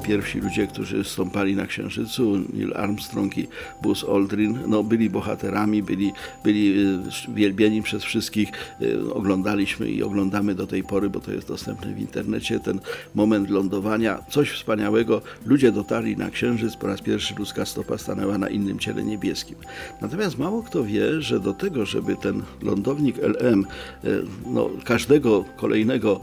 Pierwsi ludzie, którzy stąpali na Księżycu, Neil Armstrong i Buzz Aldrin, no, byli bohaterami, byli, byli y, wielbieni przez wszystkich. Y, Oglądaliśmy i oglądamy do tej pory, bo to jest dostępne w internecie, ten moment lądowania. Coś wspaniałego. Ludzie dotarli na Księżyc, po raz pierwszy ludzka stopa stanęła na innym ciele niebieskim. Natomiast mało kto wie, że do tego, żeby ten lądownik LM, y, no, każdego kolejnego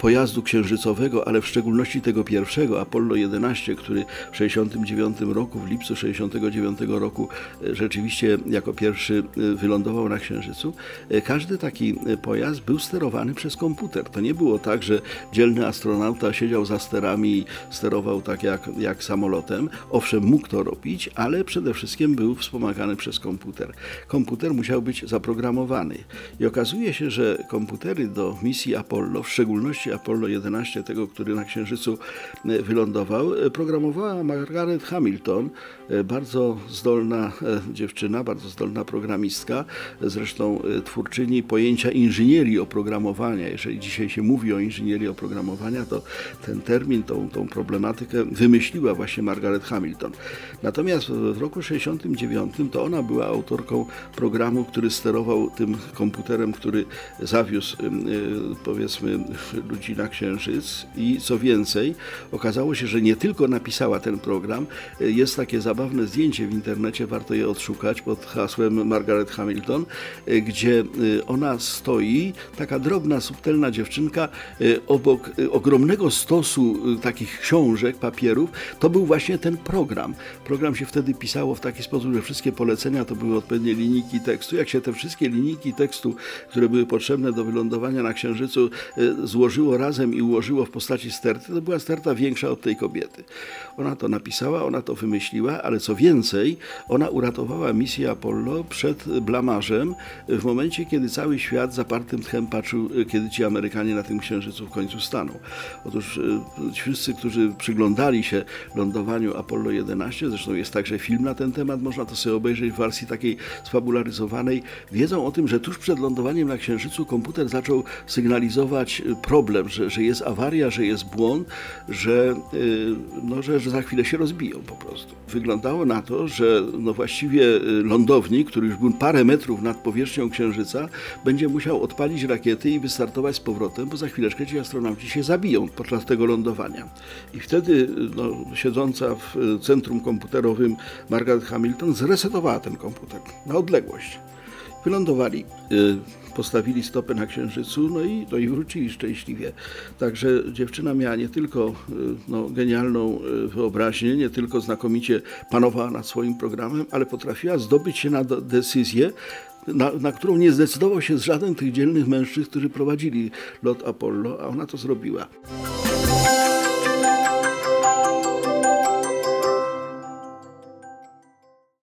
pojazdu księżycowego, ale w szczególności tego pierwszego, Apollo 11, który w 69 roku, w lipcu 69 roku y, rzeczywiście jako pierwszy y, wylądował na Księżycu, y, każdy taki y, pojazd był sterowany przez komputer. To nie było tak, że dzielny astronauta siedział za sterami i sterował tak jak, jak samolotem. Owszem, mógł to robić, ale przede wszystkim był wspomagany przez komputer. Komputer musiał być zaprogramowany. I okazuje się, że komputery do misji Apollo, w szczególności Apollo 11, tego, który na Księżycu e, wylądował, e, programowała Margaret Hamilton, e, bardzo zdolna dziewczyna, bardzo zdolna programistka, zresztą twórczyni pojęcia inżynierii oprogramowania. Jeżeli dzisiaj się mówi o inżynierii oprogramowania, to ten termin, tą, tą problematykę wymyśliła właśnie Margaret Hamilton. Natomiast w roku 69 to ona była autorką programu, który sterował tym komputerem, który zawiózł powiedzmy ludzi na Księżyc i co więcej, okazało się, że nie tylko napisała ten program, y, jest takie zabawne zdjęcie w internecie, warto je odszukać pod hasłem Margaret Hamilton, y, gdzie y, ona stoi, taka drobna, subtelna dziewczynka obok ogromnego stosu takich książek, papierów, to był właśnie ten program. Program się wtedy pisało w taki sposób, że wszystkie polecenia to były odpowiednie linijki tekstu. Jak się te wszystkie linijki tekstu, które były potrzebne do wylądowania na Księżycu, złożyło razem i ułożyło w postaci sterty, to była sterta większa od tej kobiety. Ona to napisała, ona to wymyśliła, ale co więcej, ona uratowała misję Apollo przed blamarzem w momencie, kiedy cały świat zapartym tchem patrzył, y, kiedy ci Amerykanie na tym Księżycu w końcu staną. Otóż y, wszyscy, którzy przyglądali się lądowaniu Apollo 11, zresztą jest także film na ten temat, można to sobie obejrzeć w wersji takiej sfabularyzowanej, wiedzą o tym, że tuż przed lądowaniem na Księżycu komputer zaczął sygnalizować problem, że, że jest awaria, że jest błąd, że, y, no, że, że za chwilę się rozbiją po prostu. Wyglądało na to, że no właściwie y, lądownik, który już był parę metrów nad powierzchnią Księżyca, będzie musiał odpalić rakiety i wystartować z powrotem, bo za chwileczkę ci astronauci się zabiją podczas tego lądowania. I wtedy y, no, siedząca w centrum komputerowym Margaret Hamilton zresetowała ten komputer na odległość. Wylądowali, y, postawili stopę na Księżycu, no i, no i wrócili szczęśliwie. Także dziewczyna miała nie tylko y, no, genialną y, wyobraźnię, nie tylko znakomicie panowała nad swoim programem, ale potrafiła zdobyć się na decyzję, na, na którą nie zdecydował się żaden tych dzielnych mężczyzn, którzy prowadzili lot Apollo, a ona to zrobiła.